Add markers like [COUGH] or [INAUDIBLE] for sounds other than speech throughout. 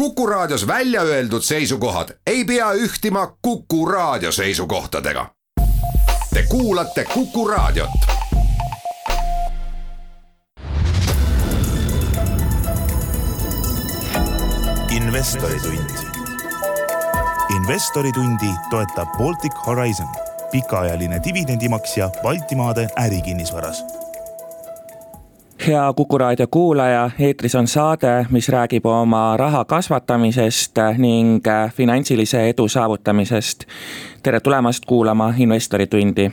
Kuku Raadios välja öeldud seisukohad ei pea ühtima Kuku Raadio seisukohtadega. Te kuulate Kuku Raadiot. investoritund. investoritundi toetab Baltic Horizon, pikaajaline dividendimaksja Baltimaade ärikinnisvaras hea Kuku raadio kuulaja, eetris on saade, mis räägib oma raha kasvatamisest ning finantsilise edu saavutamisest tere tulemast kuulama Investoritundi.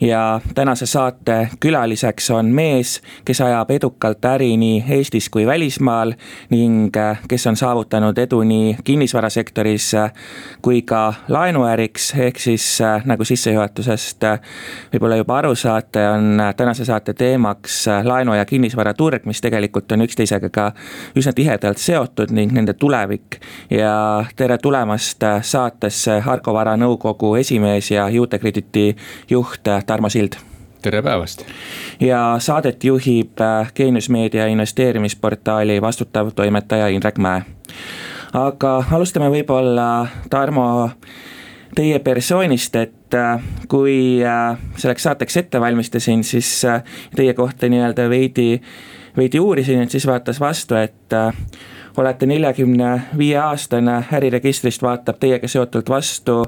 ja tänase saate külaliseks on mees, kes ajab edukalt äri nii Eestis kui välismaal ning kes on saavutanud edu nii kinnisvarasektoris kui ka laenuäriks, ehk siis nagu sissejuhatusest võib-olla juba aru saate, on tänase saate teemaks laenu ja kinnisvaraturg, mis tegelikult on üksteisega ka üsna tihedalt seotud ning nende tulevik. ja tere tulemast saatesse Harko Vara nõukogu nõukogu esimees ja Jutekrediti juht Tarmo Sild tere päevast! ja saadet juhib äh, Geenius Meedia investeerimisportaali vastutav toimetaja Indrek Mäe. aga alustame võib-olla, Tarmo, teie persoonist, et äh, kui äh, selleks saateks ette valmistasin, siis teie kohta nii-öelda veidi, veidi uurisin, et siis vaatas vastu, et olete neljakümne viie aastane, äriregistrist vaatab teiega seotult vastu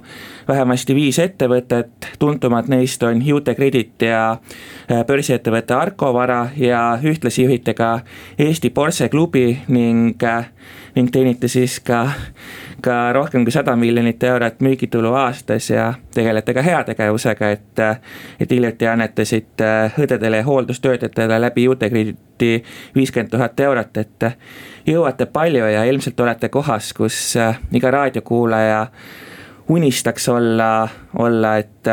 vähemasti viis ettevõtet, tuntumad neist on Utekredit ja äh, börsiettevõte Arko Vara ja ühtlasi juhite ka Eesti Porsche klubi ning, äh, ning teenite siis ka ka rohkem kui sada miljonit eurot müügitulu aastas ja tegelete ka heategevusega, et. et hiljuti annetasite õdedele ja hooldustöötajatele läbi Utekrediti viiskümmend tuhat eurot, et jõuate palju ja ilmselt olete kohas, kus iga raadiokuulaja unistaks olla, olla, et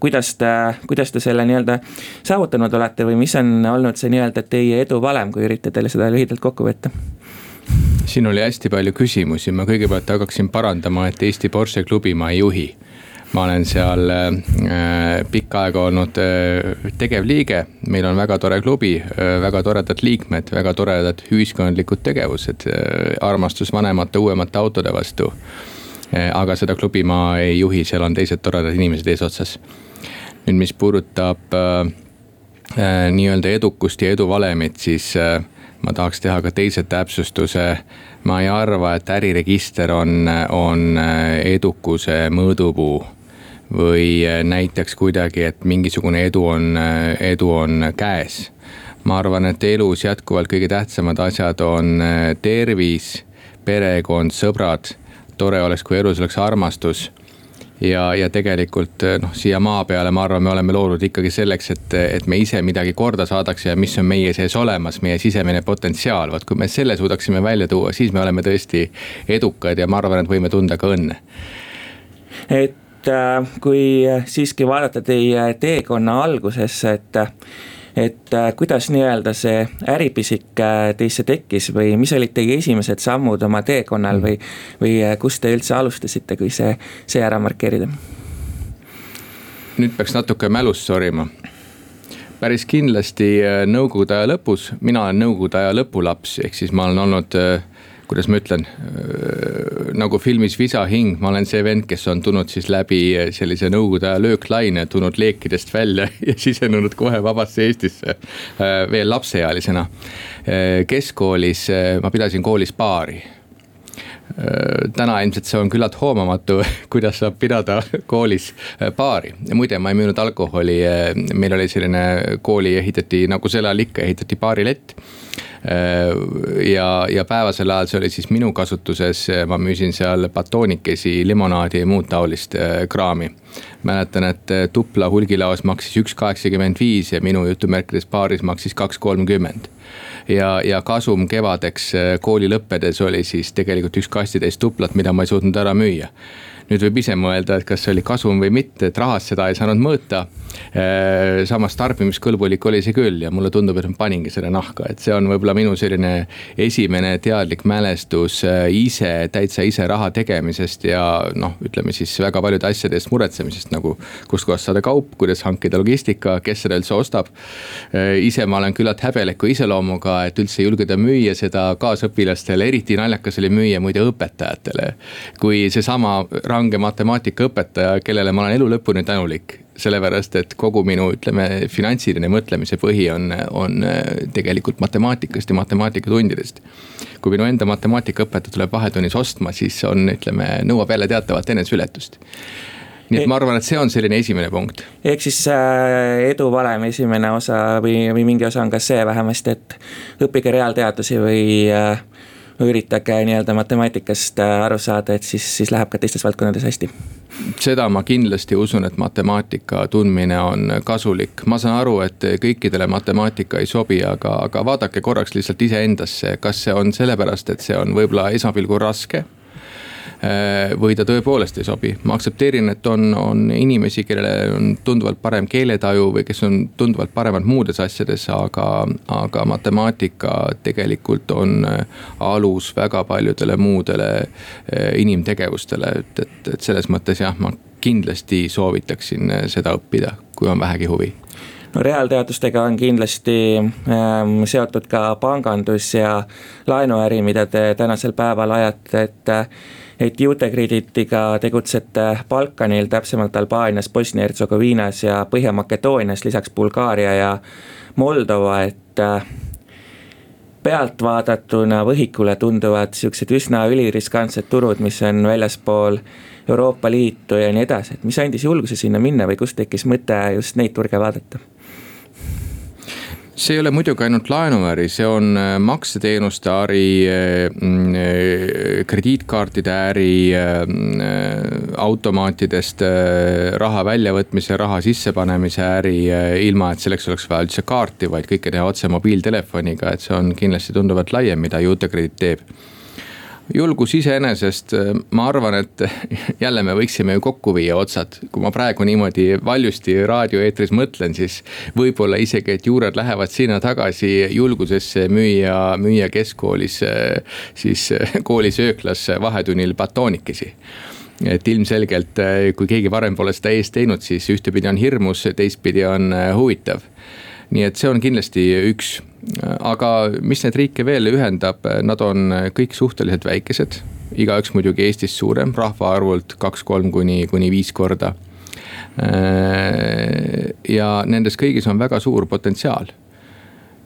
kuidas te, kuidas te selle nii-öelda saavutanud olete või mis on olnud see nii-öelda teie edu valem, kui üritada seda lühidalt kokku võtta? siin oli hästi palju küsimusi, ma kõigepealt hakkaksin parandama, et Eesti Porsche klubi ma ei juhi. Ma olen seal äh, pikka aega olnud äh, tegevliige, meil on väga tore klubi äh,, väga toredad liikmed, väga toredad ühiskondlikud tegevused armastus vanemate, uuemate autode vastu aga seda klubi ma ei juhi, seal on teised toredad inimesed eesotsas. nüüd, mis puudutab nii-öelda edukust ja eduvalemit, siis ma tahaks teha ka teise täpsustuse. ma ei arva, et äriregister on, on edukuse mõõdupuu või näitaks kuidagi, et mingisugune edu on, edu on käes. ma arvan, et elus jätkuvalt kõige tähtsamad asjad on tervis, perekond, sõbrad. tore oleks, kui elus oleks armastus ja, ja tegelikult noh, siia maa peale, ma arvan, me oleme loodud ikkagi selleks, et, et me ise midagi korda saadaks ja mis on meie sees olemas, meie sisemine potentsiaal, vot kui me selle suudaksime välja tuua, siis me oleme tõesti edukad ja ma arvan, et võime tunda ka õnne. et äh, kui siiski vaadata teie teekonna algusesse, et et äh, kuidas nii-öelda see äripisik äh, teisse tekkis või mis olid teie esimesed sammud oma teekonnal või, või kust te üldse alustasite, kui see, see ära markeerida? nüüd peaks natuke mälust sorima päris kindlasti nõukogude aja lõpus, mina olen nõukogude aja lõpulaps, ehk siis ma olen olnud äh, kuidas ma ütlen, nagu filmis Visa hing, ma olen see vend, kes on tulnud siis läbi sellise nõukogude aja lööklaine, tulnud leekidest välja [LAUGHS] ja sisenenud kohe vabasse Eestisse veel lapseealisena. keskkoolis ma pidasin koolis baari täna ilmselt see on küllalt hoomamatu, [LAUGHS] kuidas saab pidada koolis baari. muide, ma ei müünud alkoholi, meil oli selline kooli ehitati nagu sel ajal ikka ehitati baarilett Äh, ja, ja päevasel ajal see oli siis minu kasutuses, ma müüsin seal batoonikesi, limonaadi ja muud taolist äh, kraami. mäletan, et äh, tupla hulgilaos maksis üks kaheksakümmend viis ja minu jutumärkides baaris maksis kaks kolmkümmend ja, ja kasum kevadeks kooli lõppedes oli siis tegelikult üks kastitäis tuplat, mida ma ei suutnud ära müüa nüüd võib ise mõelda, et kas see oli kasum või mitte, et rahast seda ei saanud mõõta. Äh, samas tarbimiskõlbulik oli see küll ja mulle tundub, et ma paningi selle nahka, et see on võib-olla minu selline esimene teadlik mälestus äh, ise, täitsa ise raha tegemisest ja noh, ütleme siis väga paljude asjade eest muretsemisest nagu. kustkohast saada kaup, kuidas hankida logistika, kes seda üldse ostab. Äh, ise ma olen küllalt häbeliku iseloomuga, et üldse julgeda müüa seda kaasõpilastele, eriti naljakas oli müüa muide õpetajatele. kui seesama range matemaatikaõpetaja, kellele ma olen elu lõpuni tänulik sellepärast et kogu minu, ütleme, finantsiline mõtlemise põhi on, on äh, tegelikult matemaatikast ja matemaatikatundidest. kui minu enda matemaatikaõpetaja tuleb vahetunnis ostma, siis on, ütleme, nõuab jälle teatavat eneseületust nii et ma arvan, et see on selline esimene punkt. ehk siis äh, edu valemi esimene osa või, või mingi osa on ka see vähemasti, et õppige reaalteadusi või äh, üritage nii-öelda matemaatikast äh, aru saada, et siis, siis läheb ka teistes valdkondades hästi. seda ma kindlasti usun, et matemaatika tundmine on kasulik, ma saan aru, et kõikidele matemaatika ei sobi, aga, aga vaadake korraks lihtsalt iseendasse, kas see on sellepärast, et see on võib-olla esmapilgul raske või ta tõepoolest ei sobi. ma aktsepteerin, et on, on inimesi, kellele on tunduvalt parem keeletaju või kes on tunduvalt paremad muudes asjades, aga, aga matemaatika tegelikult on äh, alus väga paljudele muudele äh, inimtegevustele, et, et, et selles mõttes jah, ma kindlasti soovitaksin seda õppida, kui on vähegi huvi no reaalteadustega on kindlasti ähm, seotud ka pangandus ja laenuäri, mida te tänasel päeval ajate, et et Utekreditiga tegutsete Balkanil, täpsemalt Albaanias, Bosnia-Hertsegoviinas ja Põhja-Makedoonias, lisaks Bulgaaria ja Moldova, et äh, pealtvaadatuna võhikule tunduvad siuksed üsna üliriskantsed turud, mis on väljaspool Euroopa Liitu ja nii edasi, et mis andis julguse sinna minna või kust tekkis mõte just neid turge vaadata? See ei ole muidugi ainult laenuäri, see on äh, makseteenuste äri, äh, mm, äh, krediitkaartide äri, automaatidest raha väljavõtmise, raha sissepanemise äri. ilma, et selleks oleks vaja üldse kaarti, vaid kõike teha otse mobiiltelefoniga, et see on kindlasti tunduvalt laiem, mida Utekredit teeb julgus iseenesest, äh, ma arvan, et [LAUGHS] jälle me võiksime ju kokku viia otsad. kui ma praegu niimoodi valjusti raadioeetris mõtlen, siis võib-olla isegi, et juured lähevad sinna tagasi julgusesse müüa, müüa keskkoolis äh, siis äh, [LAUGHS] koolisööklas vahetunnil batoonikesi et ilmselgelt, kui keegi varem pole seda ees teinud, siis ühtepidi on hirmus, teistpidi on huvitav. Nii et see on kindlasti üks aga mis neid riike veel ühendab, nad on kõik suhteliselt väikesed. igaüks muidugi Eestist suurem, rahvaarvult kaks-kolm kuni, kuni viis korda. ja nendes kõigis on väga suur potentsiaal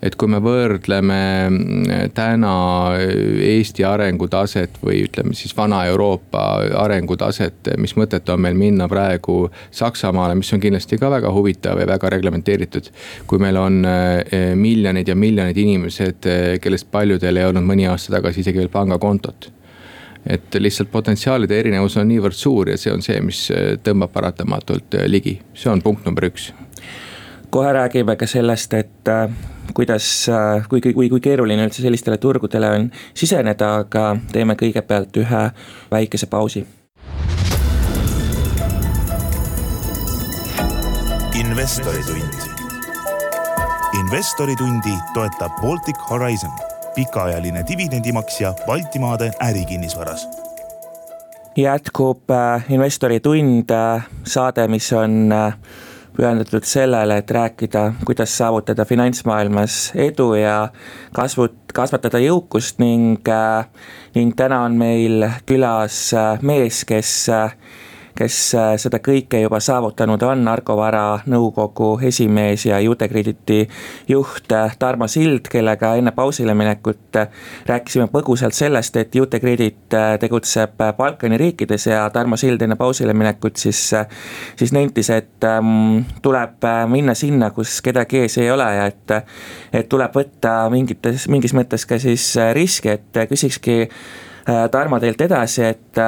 et kui me võrdleme mm, täna Eesti arengutaset või ütleme siis Vana-Euroopa arengutaset, mis mõtet on meil minna praegu Saksamaale, mis on kindlasti ka väga huvitav ja väga reglementeeritud. kui meil on eh, miljonid ja miljonid inimesed, eh, kellest paljudel ei olnud mõni aasta tagasi isegi veel pangakontot et lihtsalt potentsiaalide erinevus on niivõrd suur ja see on see, mis tõmbab paratamatult ligi, see on punkt number üks kohe räägime ka sellest, et äh, kuidas, äh, kui, kui, kui keeruline üldse sellistele turgudele on siseneda, aga teeme kõigepealt ühe väikese pausi. investoritund. investoritundi toetab Baltic Horizon, pikaajaline dividendimaksja Baltimaade ärikinnisvaras jätkub äh, investoritund, saade, mis on pühendatud sellele, et rääkida, kuidas saavutada finantsmaailmas edu ja kasvu, kasvatada jõukust ning, äh, ning täna on meil külas äh, mees, kes äh, kes äh, seda kõike juba saavutanud on, Argo Vara nõukogu esimees ja Utekrediti juht äh, Tarmo Sild, kellega enne pausile minekut äh, rääkisime põgusalt sellest, et Utekredit tegutseb Balkani riikides ja Tarmo Sild enne pausile minekut siis, siis nentis, et ähm, tuleb minna sinna, kus kedagi ees ei ole ja et, et tuleb võtta mingites, mingis mõttes ka siis riski, et küsikski Tarmo teilt edasi, et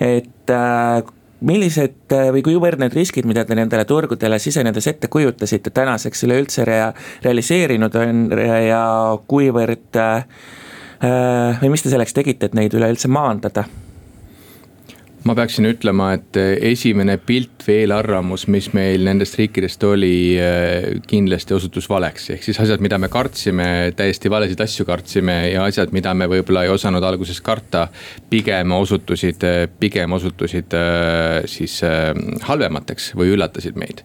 et äh, millised äh, või kuivõrd need riskid, mida te nendele turgudele sisenedes ette kujutasite, tänaseks üleüldse rea-, realiseerinud on ja kuivõrd äh, või mis te selleks tegite, et neid üleüldse maandada? Ma peaksin ütlema, et esimene pilt või eelarvamus, mis meil nendest riikidest oli, kindlasti osutus valeks. ehk siis asjad, mida me kartsime, täiesti valesid asju kartsime ja asjad, mida me võib-olla ei osanud alguses karta. pigem osutusid, pigem osutusid siis halvemateks või üllatasid meid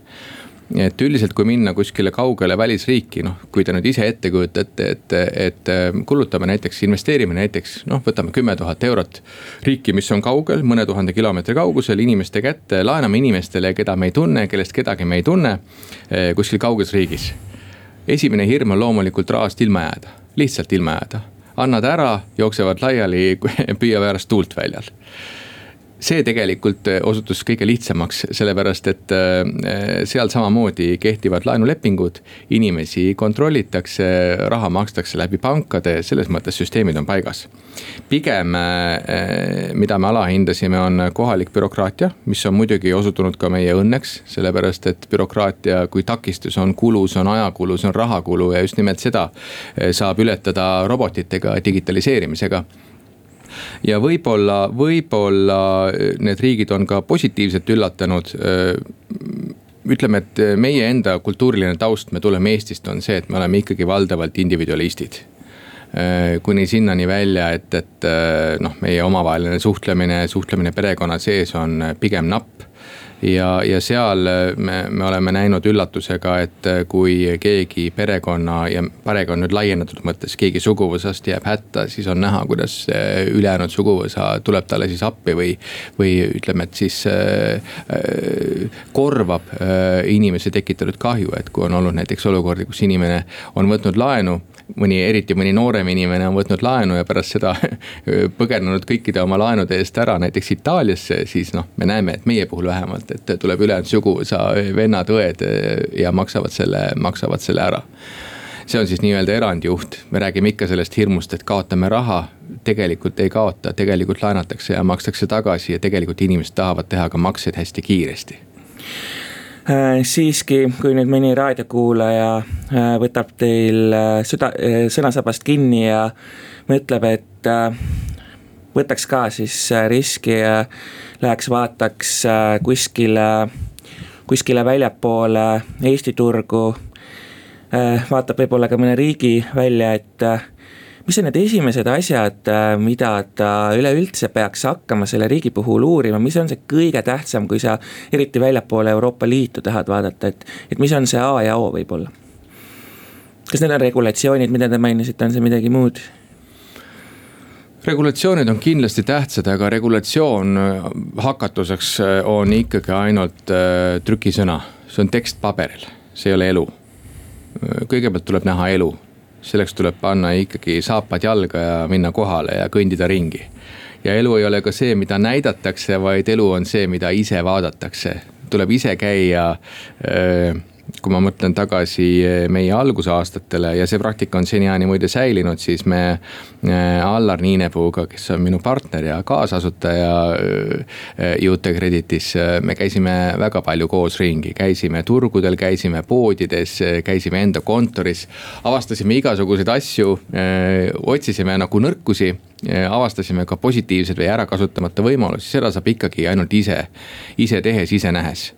et üldiselt, kui minna kuskile kaugele välisriiki, noh, kui te nüüd ise ette kujutate, et, et, et kulutame näiteks, investeerime näiteks noh, võtame kümme tuhat eurot. riiki, mis on kaugel, mõne tuhande kilomeetri kaugusel inimeste kätte, laename inimestele, keda me ei tunne, kellest kedagi me ei tunne. Eh, kuskil kauges riigis. esimene hirm on loomulikult rahast ilma jääda, lihtsalt ilma jääda annad ära, jooksevad laiali, [LAUGHS] püüab äärast tuult väljal see tegelikult äh, osutus kõige lihtsamaks, sellepärast et äh, seal samamoodi kehtivad laenulepingud. inimesi kontrollitakse, raha makstakse läbi pankade, selles mõttes süsteemid on paigas. pigem, äh, mida me alahindasime, on kohalik bürokraatia, mis on muidugi osutunud ka meie õnneks, sellepärast et bürokraatia kui takistus on kulu, see on ajakulu, see on rahakulu ja just nimelt seda saab ületada robotitega, digitaliseerimisega ja võib-olla, võib-olla eh, need riigid on ka positiivselt üllatanud eh, ütleme, et meie enda kultuuriline taust, me tuleme Eestist, on see, et me oleme ikkagi valdavalt individualistid. Eh, kuni sinnani välja, et, et noh, meie omavaheline suhtlemine, suhtlemine perekonna sees on pigem napp ja, ja seal me, me oleme näinud üllatusega, et kui keegi perekonna ja perekond nüüd laienenud mõttes, keegi suguvõsast jääb hätta, siis on näha, kuidas ülejäänud suguvõsa tuleb talle siis appi või. või ütleme, et siis äh, korvab äh, inimese tekitatud kahju, et kui on olnud näiteks olukordi, kus inimene on võtnud laenu mõni, eriti mõni noorem inimene on võtnud laenu ja pärast seda [LAUGHS] põgenenud kõikide oma laenude eest ära näiteks Itaaliasse, siis noh, me näeme, et meie puhul vähemalt, et tuleb ülejäänud suguvõsa, vennad-õed ja maksavad selle, maksavad selle ära. See on siis nii-öelda erandjuht, me räägime ikka sellest hirmust, et kaotame raha. tegelikult ei kaota, tegelikult laenatakse ja makstakse tagasi ja tegelikult inimesed tahavad teha ka makseid hästi kiiresti siiski, kui nüüd mõni raadiokuulaja äh, võtab teil äh, süda, sõnasabast kinni ja mõtleb, et võtaks ka siis riski ja läheks vaataks kuskile, kuskile väljapoole Eesti turgu. vaatab võib-olla ka mõne riigi välja, et mis on need esimesed asjad, äh, mida ta üleüldse peaks hakkama selle riigi puhul uurima, mis on see kõige tähtsam, kui sa eriti väljapoole Euroopa Liitu tahad vaadata, et, et mis on see A ja O võib-olla? kas need on regulatsioonid, mida te mainisite, on see midagi muud? regulatsioonid on kindlasti tähtsad, aga regulatsioon äh, hakatuseks äh, on ikkagi ainult trükisõna, see on tekst paberil, see ei ole elu. kõigepealt tuleb näha elu selleks tuleb panna ikkagi saapad jalga ja minna kohale ja kõndida ringi. ja elu ei ole ka see, mida näidatakse, vaid elu on see, mida ise vaadatakse. tuleb ise käia öö, kui ma mõtlen tagasi eh, meie algusaastatele ja see praktika on seniajani muide säilinud, siis me eh, Allar Niinepuuga, kes on minu partner ja kaasasutaja Jute Creditis, me käisime väga palju koos ringi, käisime turgudel, käisime poodides, käisime enda kontoris. avastasime igasuguseid asju, otsisime nagu nõrkusi avastasime ka positiivseid või ära kasutamata võimalusi, seda saab ikkagi ainult ise, ise tehes, ise nähes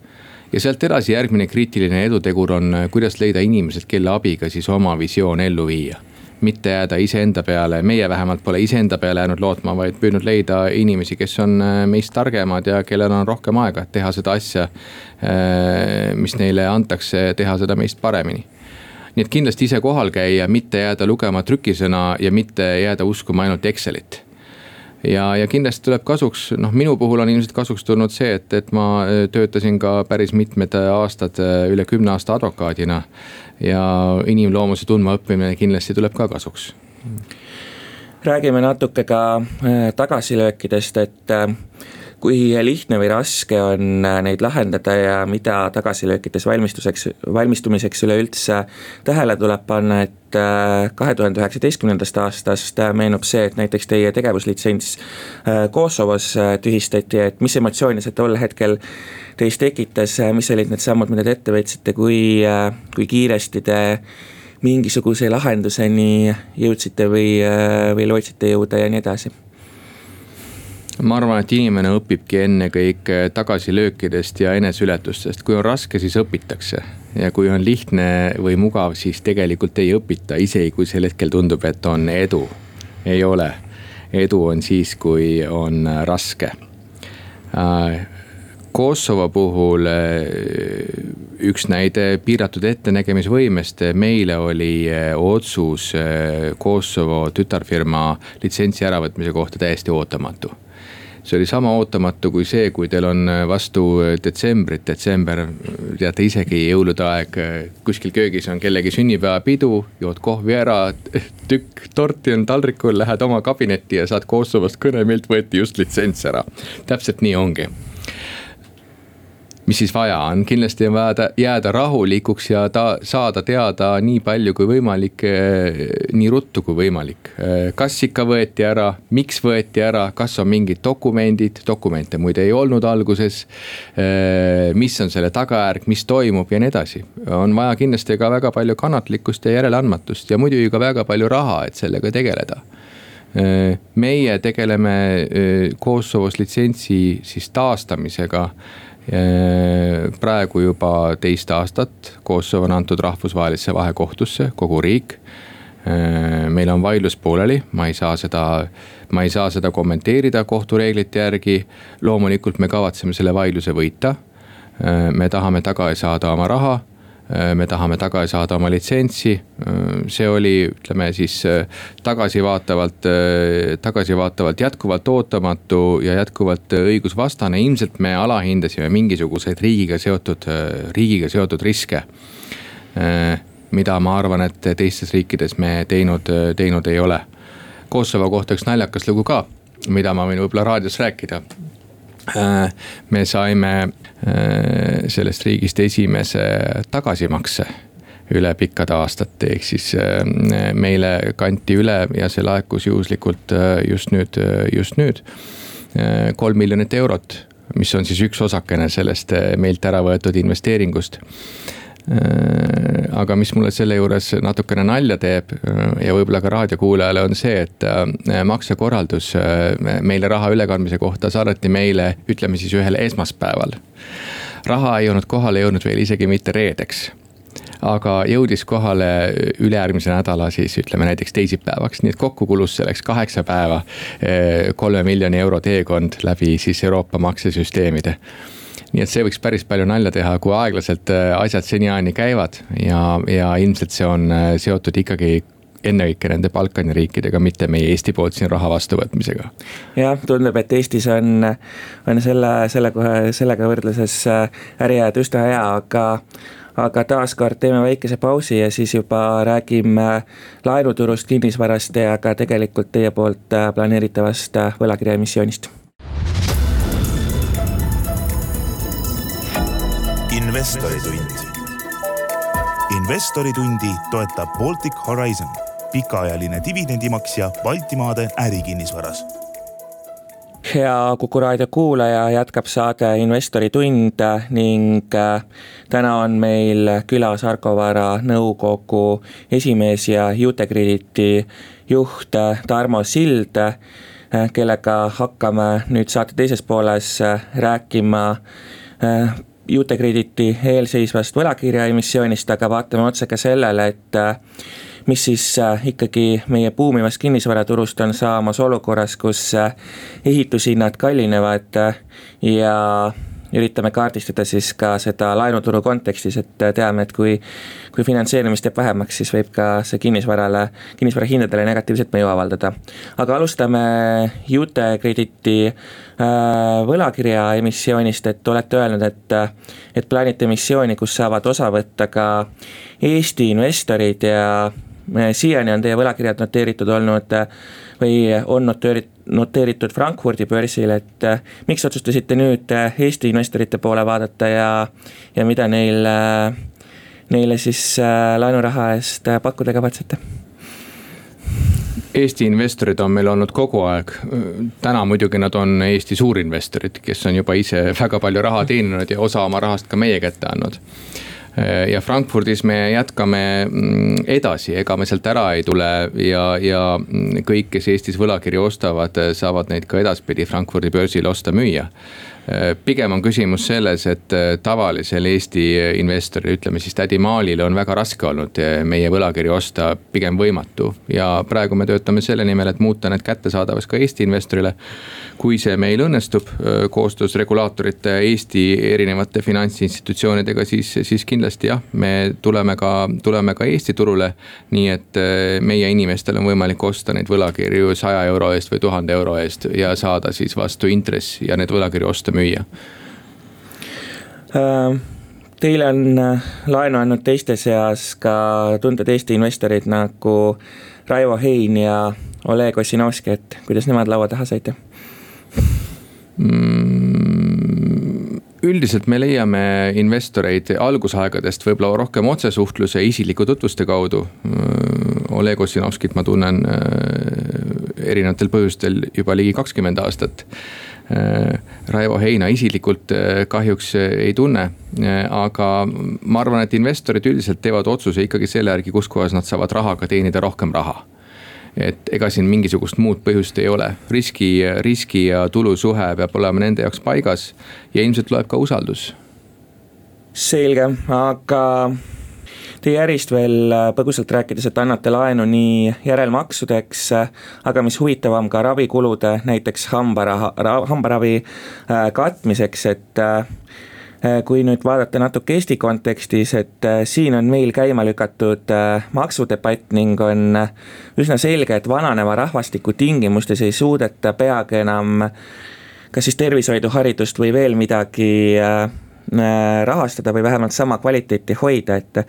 ja sealt edasi järgmine kriitiline edutegur on, äh, kuidas leida inimesed, kelle abiga siis oma visioon ellu viia mitte jääda iseenda peale, meie vähemalt pole iseenda peale jäänud lootma, vaid püüdnud leida inimesi, kes on äh, meist targemad ja kellel on rohkem aega, et teha seda asja. Äh, mis neile antakse, teha seda meist paremini nii et kindlasti ise kohal käia, mitte jääda lugema trükisõna ja mitte jääda uskuma ainult Excelit ja, ja kindlasti tuleb kasuks, noh minu puhul on ilmselt kasuks tulnud see, et, et ma äh, töötasin ka päris mitmed äh, aastad, äh, üle kümne aasta advokaadina. ja inimloomuse tundmaõppimine kindlasti tuleb ka kasuks. räägime natuke ka tagasilöökidest, et kui lihtne või raske on äh, neid lahendada ja mida tagasilöökides valmistuseks, valmistumiseks üleüldse tähele tuleb panna, et äh, kahe tuhande üheksateistkümnendast aastast äh, meenub see, et näiteks teie tegevuslitsents Kosovos tühistati, et mis emotsioone see tol hetkel teis tekitas, mis olid need sammud, mida te ette võtsite, kui, kui kiiresti te mingisuguse lahenduseni jõudsite või, või lootsite jõuda ja nii edasi ma arvan, et inimene õpibki ennekõike tagasilöökidest ja eneseületustest, kui on raske, siis õpitakse. ja kui on lihtne või mugav, siis tegelikult ei õpita, isegi kui sel hetkel tundub, et on edu. ei ole, edu on siis, kui on raske. Äh, Kosovo puhul äh, üks näide piiratud ettenägemisvõimest, meile oli äh, otsus Kosovo tütarfirma litsentsi äravõtmise kohta täiesti ootamatu see oli sama ootamatu kui see, kui teil on äh, vastu äh, detsembrit, detsember, teate isegi jõulude aeg. Äh, kuskil köögis on kellegi sünnipäevapidu, jood kohvi ära, [LAUGHS] tükk torti on taldrikul, lähed oma kabinetti ja saad Kosovost kõne, meilt võeti just litsents ära. täpselt nii ongi mis siis vaja on, kindlasti on vaja jääda rahulikuks ja ta saada teada nii palju kui võimalik, eh, nii ruttu kui võimalik. Eh, kas ikka võeti ära, miks võeti ära, kas on mingid dokumendid, dokumente muide ei olnud alguses. Eh, mis on selle tagajärg, mis toimub ja nii edasi, on vaja kindlasti ka väga palju kannatlikkust ja järeleandmatust ja muidugi ka väga palju raha, et sellega tegeleda meie tegeleme Kosovos litsentsi siis taastamisega praegu juba teist aastat Kosovo on antud rahvusvahelisse vahekohtusse, kogu riik. meil on vaidlus pooleli, ma ei saa seda, ma ei saa seda kommenteerida kohtureeglite järgi. loomulikult me kavatseme selle vaidluse võita. me tahame tagasi saada oma raha me tahame tagasi saada oma litsentsi. Äh, see oli, ütleme siis äh, tagasivaatavalt, tagasivaatavalt jätkuvalt ootamatu ja jätkuvalt õigusvastane, ilmselt me alahindasime mingisuguseid riigiga seotud, riigiga seotud riske. mida ma arvan, et teistes riikides me teinud, teinud ei ole. Kosovo kohta üks naljakas lugu ka, mida ma võin võib-olla raadios rääkida me saime Äh, sellest riigist esimese tagasimakse üle pikkade aastate, ehk siis äh, meile kanti üle ja see laekus juhuslikult äh, just nüüd, just nüüd. kolm miljonit eurot, mis on siis üks osakene sellest meilt ära võetud investeeringust Äh, aga mis mulle selle juures natukene nalja teeb äh, ja võib-olla ka raadiokuulajale on see, et äh, maksekorraldus meile raha ülekandmise kohta saadeti meile, ütleme siis ühel esmaspäeval. raha ei olnud kohale jõudnud veel isegi mitte reedeks aga jõudis kohale ülejärgmise nädala siis ütleme näiteks teisipäevaks, nii et kokku kulus selleks kaheksa päeva. kolme miljoni euro teekond läbi siis Euroopa maksesüsteemide nii et see võiks päris palju nalja teha, kui aeglaselt äh, asjad seniajani käivad ja, ja ilmselt see on äh, seotud ikkagi ennekõike nende Balkani riikidega, mitte meie Eesti poolt siin raha vastuvõtmisega. jah, tundub, et Eestis on, on selle, selle kohe, sellega võrdluses äh, äriajad üsna hea, aga aga taaskord teeme väikese pausi ja siis juba räägime laenuturust, kinnisvarast ja ka tegelikult teie poolt planeeritavast võlakirjaemissioonist investoritund. investoritundi toetab Baltic Horizon, pikaajaline dividendimaksja Baltimaade ärikinnisvaras hea Kuku raadio kuulaja, jätkab saade Investori tund ning äh, täna on meil külas Argo Vara nõukogu esimees ja Utekrediti juht äh, Tarmo Sild, äh, kellega hakkame nüüd saate teises pooles rääkima juutekrediti eelseisvast võlakirjaemissioonist, aga vaatame otsa ka sellele, et äh, mis siis äh, ikkagi meie buumivast kinnisvaraturust on saamas olukorras, kus äh, ehitushinnad kallinevad ja üritame kaardistada siis ka seda laenuturu kontekstis, et teame, et kui, kui finantseerimist jääb vähemaks, siis võib ka see kinnisvarale, kinnisvara hindadele negatiivset mõju avaldada. aga alustame Jute krediti äh, võlakirja emissioonist, et olete öelnud, et, et plaanite emissiooni, kus saavad osa võtta ka Eesti investorid ja äh, siiani on teie võlakirjad noteeritud olnud või on noteeritud noteeritud Frankfurdi börsil, et äh, miks otsustasite nüüd äh, Eesti investorite poole vaadata ja, ja mida neil, äh, neile siis laenuraha eest pakkuda kavatsete? Eesti investorid on meil olnud kogu aeg, täna muidugi nad on Eesti suurinvestorid, kes on juba ise väga palju raha teeninud ja osa oma rahast ka meie kätte andnud ja Frankfurdis me jätkame mm, edasi, ega me sealt ära ei tule ja, ja mm, kõik, kes Eestis võlakirju ostavad, saavad neid ka edaspidi Frankfurdi börsil osta-müüa pigem on küsimus selles, et äh, tavalisel Eesti investoril, ütleme siis tädi Maalil on väga raske olnud äh, meie võlakirju osta, pigem võimatu. ja praegu me töötame selle nimel, et muuta need kättesaadavaks ka Eesti investorile. kui see meil õnnestub äh, koostöös regulaatorite, Eesti erinevate finantsinstitutsioonidega, siis, siis kindlasti jah, me tuleme ka, tuleme ka Eesti turule. nii et meie inimestel on võimalik osta neid võlakirju saja euro eest või tuhande euro eest ja saada siis vastu intressi ja need võlakirju osta müüa? Äh, teile on äh, laenu andnud teiste seas ka tuntud Eesti investorid nagu Raivo Hein ja Oleg Ossinovski, et kuidas nemad laua taha saite mm,? üldiselt me leiame investoreid algusaegadest võib-olla rohkem otsesuhtluse ja isikliku tutvuste kaudu. Äh, Oleg Ossinovskit ma tunnen erinevatel põhjustel juba ligi kakskümmend aastat Äh, Raivo Heina isiklikult äh, kahjuks äh, ei tunne. aga ma arvan, et investorid üldiselt teevad otsuse ikkagi selle järgi, kus kohas nad saavad rahaga teenida rohkem raha et ega siin mingisugust muud põhjust ei ole, riski, riski ja tulu suhe peab olema nende jaoks paigas ja ilmselt loeb ka usaldus. selge, aga teie ärist veel äh, põgusalt rääkides, et annate laenu nii järelmaksudeks, äh, aga mis huvitavam, ka ravikulude, näiteks hambaraha, hambaravi äh, katmiseks, et kui nüüd vaadata natuke Eesti kontekstis, et siin on meil käima lükatud maksudebatt ning on üsna selge, et vananeva rahvastiku tingimustes ei suudeta peagi enam kas siis tervishoidu, haridust või veel midagi rahastada või vähemalt sama kvaliteeti hoida, et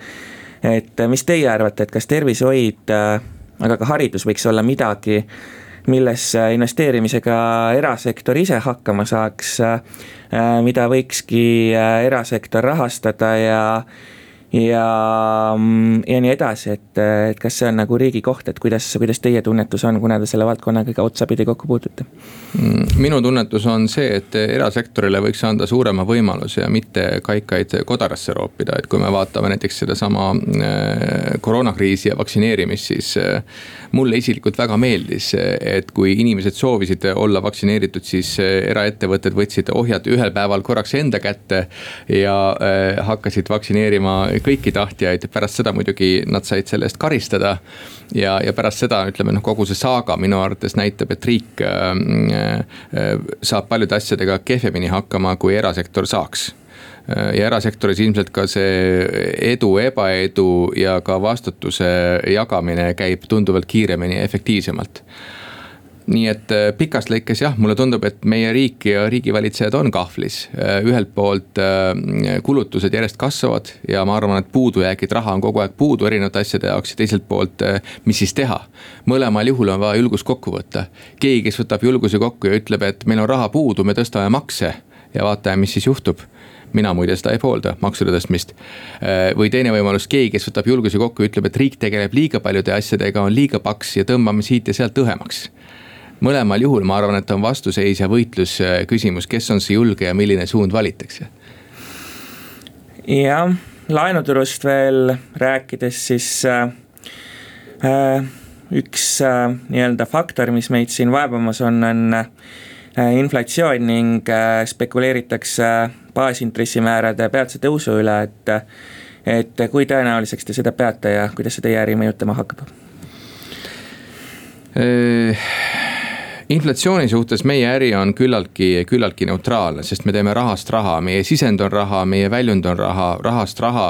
et äh, mis teie arvate, et kas tervishoid, äh, aga ka haridus võiks olla midagi, millesse investeerimisega erasektor ise hakkama saaks, äh, mida võikski erasektor rahastada ja ja, ja nii edasi, et, et kas see on nagu riigi koht, et kuidas, kuidas teie tunnetus on, kuna te selle valdkonnaga ka otsapidi kokku puutute? Mm, minu tunnetus on see, et erasektorile võiks anda suurema võimaluse ja mitte kaikaid kodarasse roopida, et kui me vaatame näiteks sedasama äh, koroonakriisi ja vaktsineerimist, siis äh, mulle isiklikult väga meeldis, et kui inimesed soovisid olla vaktsineeritud, siis äh, eraettevõtted võtsid ohjad ühel päeval korraks enda kätte ja hakkasid vaktsineerima kõiki tahtjaid, pärast seda muidugi nad said selle eest karistada. ja, ja pärast seda ütleme noh, kogu see saaga minu arvates näitab, et riik äh, äh, saab paljude asjadega kehvemini hakkama, kui erasektor saaks äh, ja erasektoris ilmselt ka see edu, ebaedu ja ka vastutuse jagamine käib tunduvalt kiiremini ja efektiivsemalt nii et äh, pikas lõikes jah, mulle tundub, et meie riik ja riigivalitsejad on kahvlis. Äh, ühelt poolt äh, kulutused järjest kasvavad ja ma arvan, et puudujäägid, raha on kogu aeg puudu erinevate asjade jaoks ja teiselt poolt, mis siis teha. mõlemal juhul on vaja julgus kokku võtta. keegi, kes võtab julguse kokku ja ütleb, et meil on raha puudu, me tõstame makse ja vaatame, mis siis juhtub mina muide seda ei poolda, maksude tõstmist. või teine võimalus, keegi, kes võtab julguse kokku ja ütleb, et riik tegeleb liiga paljude asjadega, on liiga paks ja tõmbame siit ja sealt õhemaks mõlemal juhul ma arvan, et on vastuseis ja võitlus äh, küsimus, kes on see julge ja milline suund valitakse. jah, laenuturust veel rääkides, siis äh, äh, üks äh, nii-öelda faktor, mis meid siin vaevamas on, on äh, inflatsioon ning äh, spekuleeritakse baasintressimäärade peatse tõusu üle, et et kui tõenäoliseks te seda peate ja kuidas see teie äri mõjutama hakkab? Inflatsiooni suhtes meie äri on küllaltki, küllaltki neutraalne, sest me teeme rahast raha, meie sisend on raha, meie väljund on raha, rahast raha.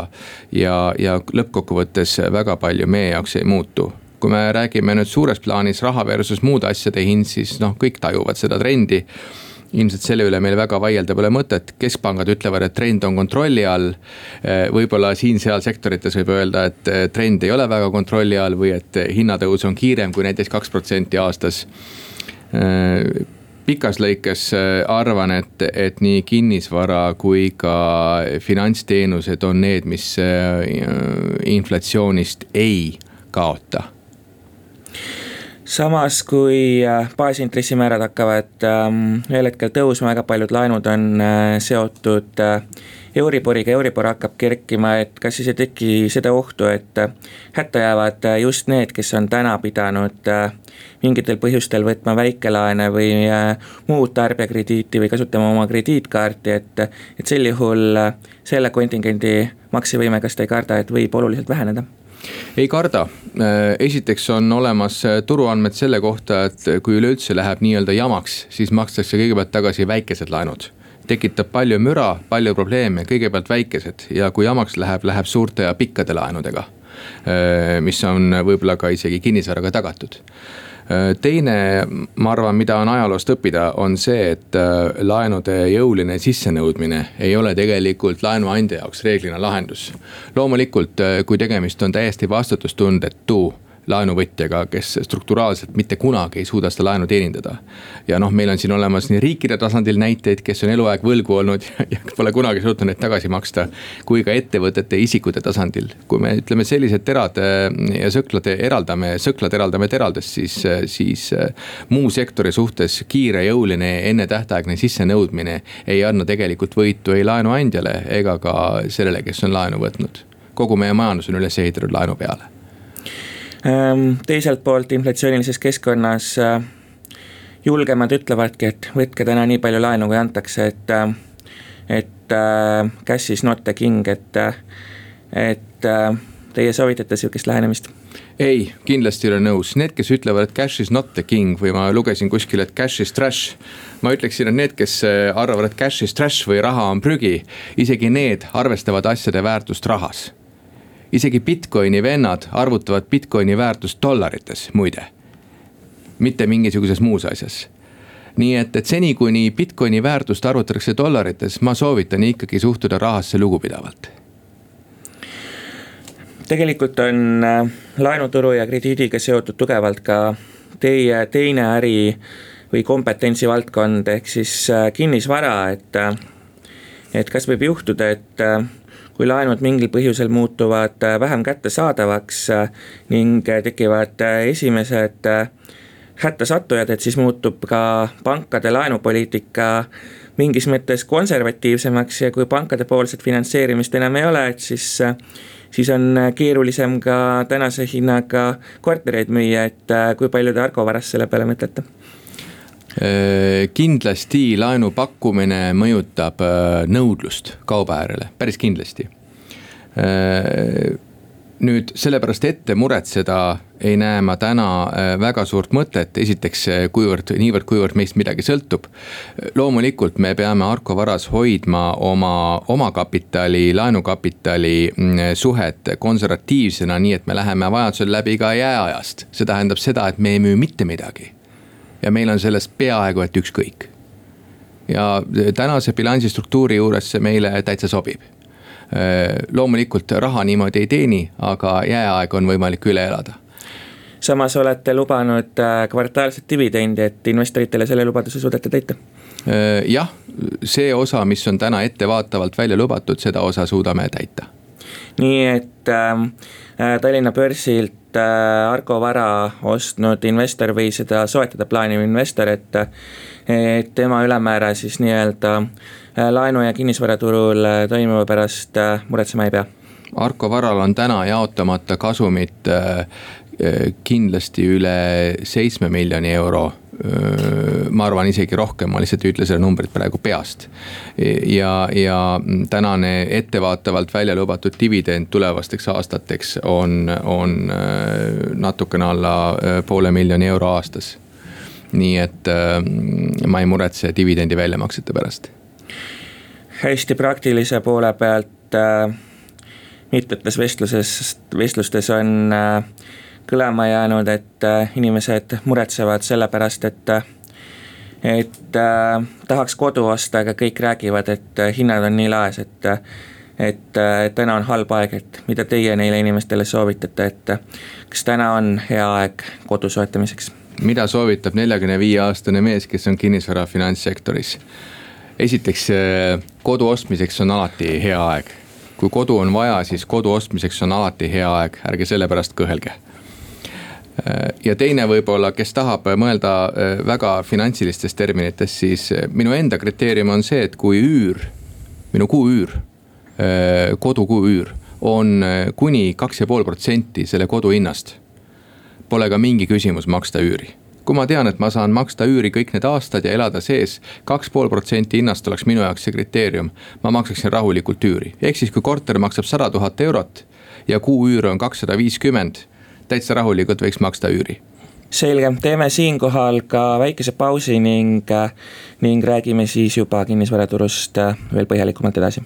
ja, ja lõppkokkuvõttes väga palju meie jaoks ei muutu kui me räägime nüüd suures plaanis raha versus muude asjade hind, siis noh, kõik tajuvad seda trendi ilmselt selle üle meil väga vaielda pole mõtet, keskpangad ütlevad, et trend on kontrolli all. võib-olla siin-seal sektorites võib öelda, et trend ei ole väga kontrolli all või et hinnatõus on kiirem kui näiteks kaks protsenti aastas pikas lõikes äh, arvan, et, et nii kinnisvara kui ka finantsteenused on need, mis äh, inflatsioonist ei kaota. Samas, kui äh, baasintressimäärad hakkavad ähm, ühel hetkel tõusma, väga paljud laenud on äh, seotud äh, Euriboriga, Euribor hakkab kerkima, et kas siis ei teki seda ohtu, et hätta jäävad just need, kes on täna pidanud mingitel põhjustel võtma väikelaene või muud tarbijakrediiti või kasutama oma krediitkaarti, et, et sel juhul selle kontingendi maksevõime, kas te ei karda, et võib oluliselt väheneda? ei karda, äh, esiteks on olemas äh, turuandmed selle kohta, et kui üleüldse läheb nii-öelda jamaks, siis makstakse kõigepealt tagasi väikesed laenud tekitab palju müra, palju probleeme, kõigepealt väikesed ja kui jamaks läheb, läheb suurte ja pikkade laenudega. Mis on võib-olla ka isegi kinnisvaraga tagatud teine, ma arvan, mida on ajaloost õppida, on see, et laenude jõuline sissenõudmine ei ole tegelikult laenuandja jaoks reeglina lahendus. loomulikult, kui tegemist on täiesti vastutustundetu laenuvõtjaga, kes strukturaalselt mitte kunagi ei suuda seda laenu teenindada. ja noh, meil on siin olemas nii riikide tasandil näiteid, kes on eluaeg võlgu olnud [LAUGHS] ja pole kunagi suutnud neid tagasi maksta. kui ka ettevõtete, isikute tasandil, kui me ütleme sellised terad äh, ja sõklad eraldame, sõklad eraldame teradest, siis, äh, siis äh, muu sektori suhtes kiire, jõuline, ennetähtaegne sissenõudmine ei anna tegelikult võitu ei laenuandjale ega ka sellele, kes on laenu võtnud kogu meie majandus on üles ehitatud laenu peale teiselt poolt inflatsioonilises keskkonnas äh, julgemad ütlevadki, et võtke täna nii palju laenu, kui antakse, et, äh, et äh, cash is not the king, et, et teie soovitate sihukest lähenemist? ei, kindlasti ei ole nõus, need, kes ütlevad, et cash is not the king või ma lugesin kuskil, et cash is trash. ma ütleksin, et need, kes arvavad, et cash is trash või raha on prügi, isegi need arvestavad asjade väärtust rahas isegi Bitcoini vennad arvutavad Bitcoini väärtust dollarites, muide. mitte mingisuguses muus asjas nii et, et seni, kuni Bitcoini väärtust arvutatakse dollarites, ma soovitan ikkagi suhtuda rahasse lugupidavalt. tegelikult on äh, laenuturu ja krediidiga seotud tugevalt ka teie teine äri või kompetentsivaldkond ehk siis äh, kinnisvara, et. Äh, et kas võib juhtuda, et kui laenud mingil põhjusel muutuvad äh, vähem kättesaadavaks äh, ning äh, tekivad esimesed hätta-sattujad, et siis muutub ka pankade laenupoliitika mingis mõttes konservatiivsemaks ja kui pankadepoolset finantseerimist enam ei ole, et siis siis on keerulisem ka tänase hinnaga kortereid müüa, et kui palju te Argo Varast selle peale mõtlete? Äh, kindlasti laenu pakkumine mõjutab äh, nõudlust kauba äärele, päris kindlasti. Äh, nüüd sellepärast ette muretseda ei näe ma täna väga suurt mõtet, esiteks kuivõrd, niivõrd, kuivõrd meist midagi sõltub. loomulikult me peame Arko Varas hoidma oma omakapitali, laenukapitali mm, suhet konservatiivsena, nii et me läheme vajadusel läbi ka jääajast. see tähendab seda, et me ei müü mitte midagi ja meil on sellest peaaegu et ükskõik. ja tänase bilansistruktuuri juures see meile täitsa sobib. loomulikult raha niimoodi ei teeni, aga jääaeg on võimalik üle elada samas olete lubanud äh, kvartaalset dividendi, et investoritele selle lubaduse suudate täita? jah, see osa, mis on täna ettevaatavalt välja lubatud, seda osa suudame täita. Nii et ähm, äh, Tallinna börsilt Äh, Argo vara ostnud investor või seda soetada plaaniv investor, et, et tema ülemäära siis nii-öelda äh, laenu ja kinnisvaraturul äh, toimuva pärast muretsema ei pea. Arko varal on täna jaotamata kasumit kindlasti üle seitsme miljoni euro ma arvan isegi rohkem, ma lihtsalt ei ütle seda numbrit praegu peast. ja, ja tänane ettevaatavalt välja lubatud dividend tulevasteks aastateks on, on natukene alla poole miljoni euro aastas. nii et ma ei muretse dividendi väljamaksete pärast. hästi praktilise poole pealt mitmetes vestluses, vestlustes on äh, kõlama jäänud, et äh, inimesed muretsevad selle pärast, et et äh, tahaks kodu osta, aga kõik räägivad, et äh, hinnad on nii laes, et et, et täna on halb aeg, et mida teie neile inimestele soovitate, et kas täna on hea aeg kodu soetamiseks? mida soovitab neljakümne viie aastane mees, kes on kinnisvara finantssektoris? esiteks, kodu ostmiseks on alati hea aeg. kui kodu on vaja, siis kodu ostmiseks on alati hea aeg, ärge selle pärast kõhelge ja teine võib-olla, kes tahab mõelda väga finantsilistes terminites, siis minu enda kriteerium on see, et kui üür, minu kuuüür, kodu kuuüür on kuni kaks ja pool protsenti selle kodu hinnast. Pole ka mingi küsimus maksta üüri kui ma tean, et ma saan maksta üüri kõik need aastad ja elada sees, kaks pool protsenti hinnast oleks minu jaoks see kriteerium. ma maksaksin rahulikult üüri, ehk siis kui korter maksab sada tuhat eurot ja kuuüür on kakssada viiskümmend, täitsa rahulikult võiks maksta üüri. Selge, teeme siinkohal ka väikese pausi ning, ning räägime siis juba kinnisvaraturust veel põhjalikumalt edasi.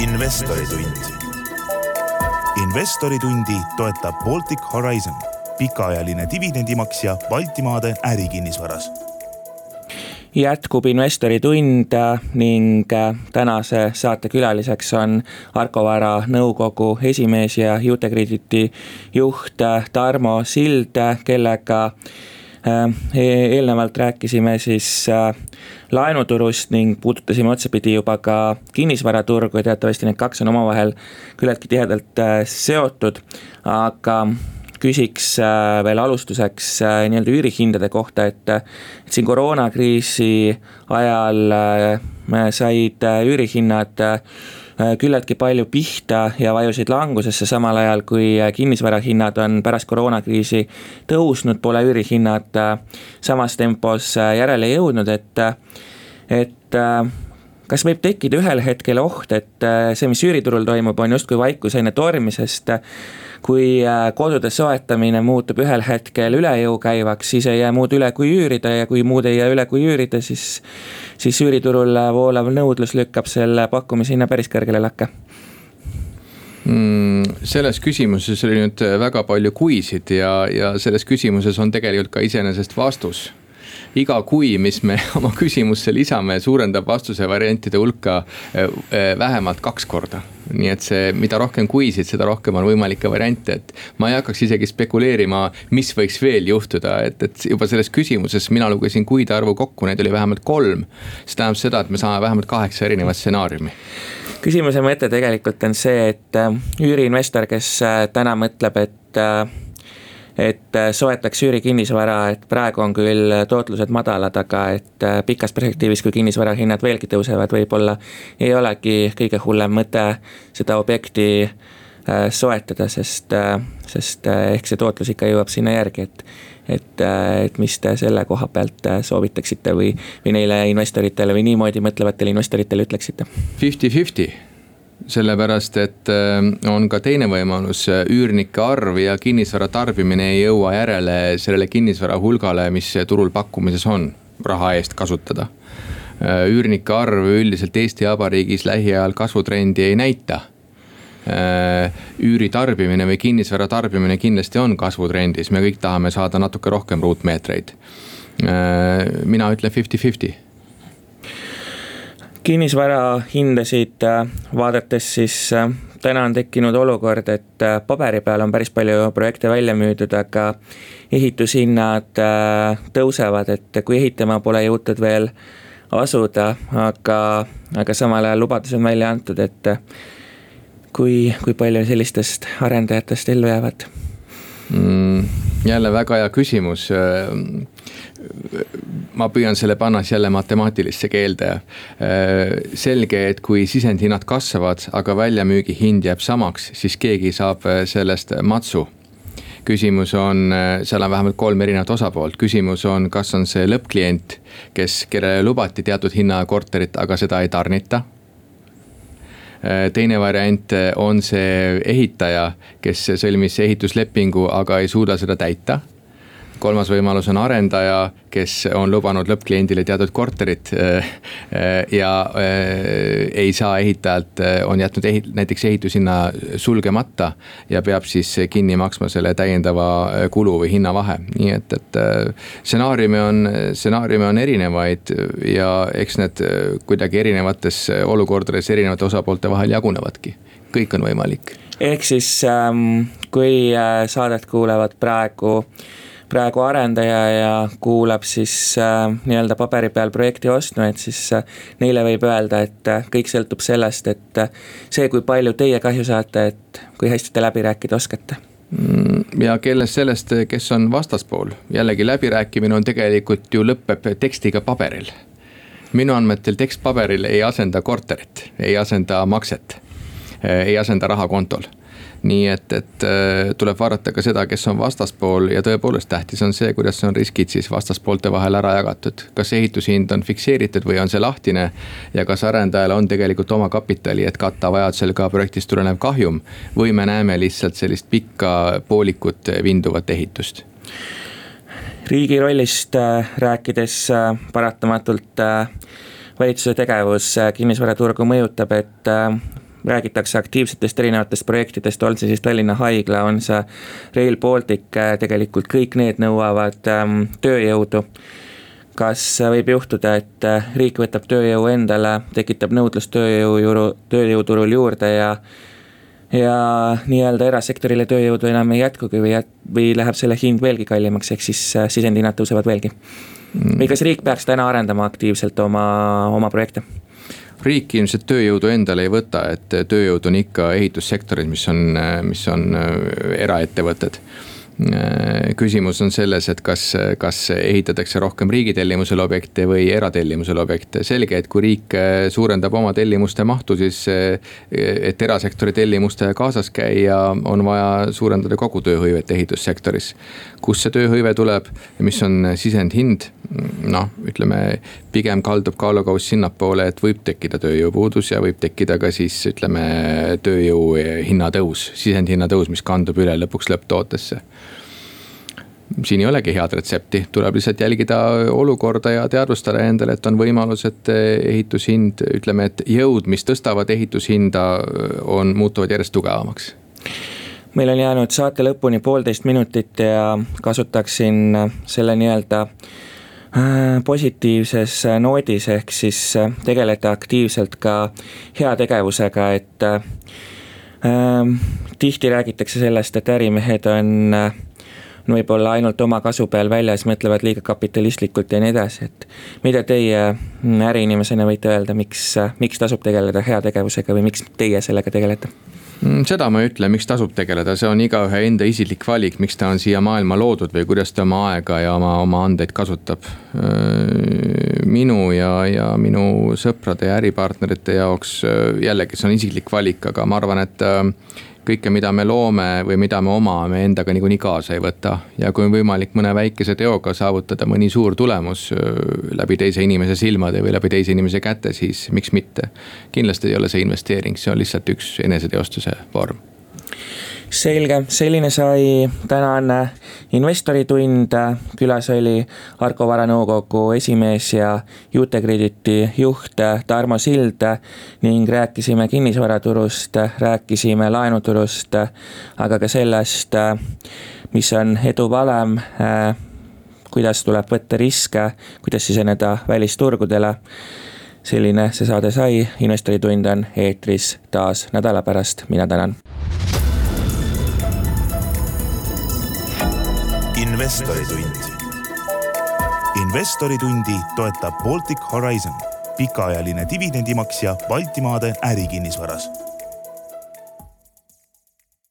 investoritund investoritundi toetab Baltic Horizon, pikaajaline dividendimaksja Baltimaade ärikinnisvaras jätkub investoritund ning tänase saate külaliseks on Arko Vara nõukogu esimees ja Jutekrediti juht Tarmo Sild, kellega Äh, e-, eelnevalt rääkisime siis äh, laenuturust ning puudutasime otsapidi juba ka kinnisvaraturgu ja teatavasti need kaks on omavahel küllaltki tihedalt äh, seotud, aga küsiks veel alustuseks nii-öelda üürihindade kohta, et, et siin koroonakriisi ajal said üürihinnad Äh, küllaltki palju pihta ja vajusid langusesse, samal ajal kui äh, kinnisvarahinnad on pärast koroonakriisi tõusnud, pole üürihinnad äh, samas tempos järele jõudnud, et, et kas võib tekkida ühel hetkel oht, et see, mis üüriturul toimub, on justkui vaikusene tormisest kui kodude soetamine muutub ühel hetkel üle jõu käivaks, siis ei jää muud üle kui üürida ja kui muud ei jää üle kui üürida, siis siis üüriturul voolav nõudlus lükkab selle pakkumise hinna päris kõrgele lakke mm,? selles küsimuses oli nüüd väga palju kuisid ja, ja selles küsimuses on tegelikult ka iseenesest vastus iga kui, mis me [LAUGHS] oma küsimusse lisame, suurendab vastuse variantide hulka eh, eh, vähemalt kaks korda nii et see, mida rohkem kuisid, seda rohkem on võimalikke variante, et ma ei hakkaks isegi spekuleerima, mis võiks veel juhtuda, et, et juba selles küsimuses mina lugesin kuide arvu kokku, neid oli vähemalt kolm. see tähendab seda, et me saame vähemalt kaheksa erinevat stsenaariumi küsimuse mõte tegelikult on see, et äh, üüriinvestor, kes täna mõtleb, et et äh, soetaks üürikinnisvara, et praegu on küll tootlused madalad, aga et äh, pikas perspektiivis, kui kinnisvara hinnad veelgi tõusevad, võib-olla ei olegi kõige hullem mõte seda objekti äh, soetada, sest, sest ehk see tootlus ikka jõuab sinna järgi, et et, et mis te selle koha pealt soovitaksite või, või neile investoritele või niimoodi mõtlevatele investoritele ütleksite? Fifty-fifty sellepärast, et äh, on ka teine võimalus, üürnike arv ja kinnisvara tarbimine ei jõua järele sellele kinnisvara hulgale, mis turul pakkumises on, raha eest kasutada. Äh, üürnike arv üldiselt Eesti Vabariigis lähiajal kasvutrendi ei näita äh, üüri tarbimine või kinnisvara tarbimine kindlasti on kasvutrendis, me kõik tahame saada natuke rohkem ruutmeetreid. mina ütlen fifty-fifty kinnisvara hindasid äh, vaadates, siis äh, täna on tekkinud olukord, et äh, paberi peal on päris palju projekte välja müüdud, aga ehitushinnad tõusevad, et kui ehitama pole jõutud veel asuda, aga, aga samal ajal lubadus on välja antud, et kui, kui palju sellistest arendajatest ellu jäävad mm,? jälle väga hea küsimus ma püüan selle panna siis jälle matemaatilisse keelde. selge, et kui sisendhinnad kasvavad, aga väljamüügihind jääb samaks, siis keegi saab sellest matsu küsimus on, seal on vähemalt kolm erinevat osapoolt, küsimus on, kas on see lõppklient, kes, kellele lubati teatud hinnaga korterit, aga seda ei tarnita. teine variant on see ehitaja, kes sõlmis ehituslepingu, aga ei suuda seda täita kolmas võimalus on arendaja, kes on lubanud lõppkliendile teatud korterit äh, [LAUGHS] äh, ja äh, ei saa ehitajalt, on jätnud ehit-, näiteks ehitushinna sulgemata. ja peab siis kinni maksma selle täiendava kulu või hinnavahe, nii et, et stsenaariume on, stsenaariume on erinevaid ja eks need kuidagi erinevates olukordades erinevate osapoolte vahel jagunevadki, kõik on võimalik ehk siis ähm, kui saadet kuulevad praegu praegu arendaja ja kuulab siis äh, nii-öelda paberi peal projekti ostnuid, siis äh, neile võib öelda, et äh, kõik sõltub sellest, et äh, see, kui palju teie kahju saate, et kui hästi te läbi rääkida oskate. Mm, ja kellest sellest, kes on vastaspool, jällegi läbirääkimine on tegelikult ju lõpeb tekstiga paberil. minu andmetel tekst paberil ei asenda korterit, ei asenda makset, ei asenda raha kontol nii et, et äh, tuleb vaadata ka seda, kes on vastaspool ja tõepoolest tähtis on see, kuidas on riskid siis vastaspoolte vahel ära jagatud. kas ehitushind on fikseeritud või on see lahtine ja kas arendajal on tegelikult oma kapitali, et katta vajadusel ka projektist tulenev kahjum. või me näeme lihtsalt sellist pikka poolikut vinduvat ehitust riigi rollist äh, rääkides äh, paratamatult valitsuse tegevus kinnisvaraturgu mõjutab, et räägitakse aktiivsetest erinevatest projektidest, on see siis Tallinna Haigla, on see Rail Baltic, äh, tegelikult kõik need nõuavad ähm, tööjõudu. kas võib juhtuda, et äh, riik võtab tööjõu endale, tekitab nõudlust tööjõu, tööjõuturul juurde ja ja nii-öelda erasektorile tööjõudu enam ei jätkugi või jät-, või läheb selle hind veelgi kallimaks, ehk siis äh, sisendhinnad tõusevad veelgi mm.. või kas riik peaks täna arendama aktiivselt oma, oma projekte? Riik ilmselt tööjõudu endale ei võta, et tööjõud on ikka ehitussektoris, mis on, mis on eraettevõtted. Äh, küsimus on selles, et kas, kas ehitatakse rohkem riigi tellimusel objekte või eratellimusel objekte. selge, et kui riik äh, suurendab oma tellimuste mahtu, siis äh, et erasektori tellimustega kaasas käia, on vaja suurendada kogu tööhõivet ehitussektoris. kust see tööhõive tuleb, mis on sisendhind? noh, ütleme pigem kaldub kaalukauss sinnapoole, et võib tekkida tööjõupuudus ja võib tekkida ka siis ütleme tööjõu hinnatõus, sisendhinna tõus, mis kandub üle lõpuks lõpptootesse siin ei olegi head retsepti, tuleb lihtsalt jälgida olukorda ja teadvustada endale, et on võimalus, et ehitushind, ütleme, et jõud, mis tõstavad ehitushinda, on, muutuvad järjest tugevamaks. Meil on jäänud saate lõpuni poolteist minutit ja kasutaksin selle nii-öelda positiivses noodis, ehk siis tegeleda aktiivselt ka heategevusega, et äh, tihti räägitakse sellest, et ärimehed on äh, võib-olla ainult oma kasu peal väljas, mõtlevad liiga kapitalistlikult ja nii edasi, et. mida teie mm, äriinimesena võite öelda, miks, miks tasub tegeleda heategevusega või miks teie sellega tegelete? Mm, seda ma ei ütle, miks tasub tegeleda, see on igaühe enda isiklik valik, miks ta on siia maailma loodud või kuidas ta oma aega ja oma, oma andeid kasutab. minu ja, ja minu sõprade ja äripartnerite jaoks jällegi, see on isiklik valik, aga ma arvan, et kõike, mida me loome või mida me omame, endaga niikuinii kaasa ei võta. ja kui on võimalik mõne väikese teoga saavutada mõni suur tulemus läbi teise inimese silmade või läbi teise inimese käte, siis miks mitte. kindlasti ei ole see investeering, see on lihtsalt üks eneseteostuse vorm selge, selline sai tänane investoritund. külas oli Arko Vara nõukogu esimees ja Jutekrediti juht Tarmo Sild ning rääkisime kinnisvaraturust, rääkisime laenuturust, aga ka sellest, mis on edu valem kuidas tuleb võtta riske, kuidas siseneda välisturgudele. selline see saade sai, investoritund on eetris taas nädala pärast, mina tänan investoritund. investoritundi toetab Baltic Horizon, pikaajaline dividendimaksja Baltimaade ärikinnisvaras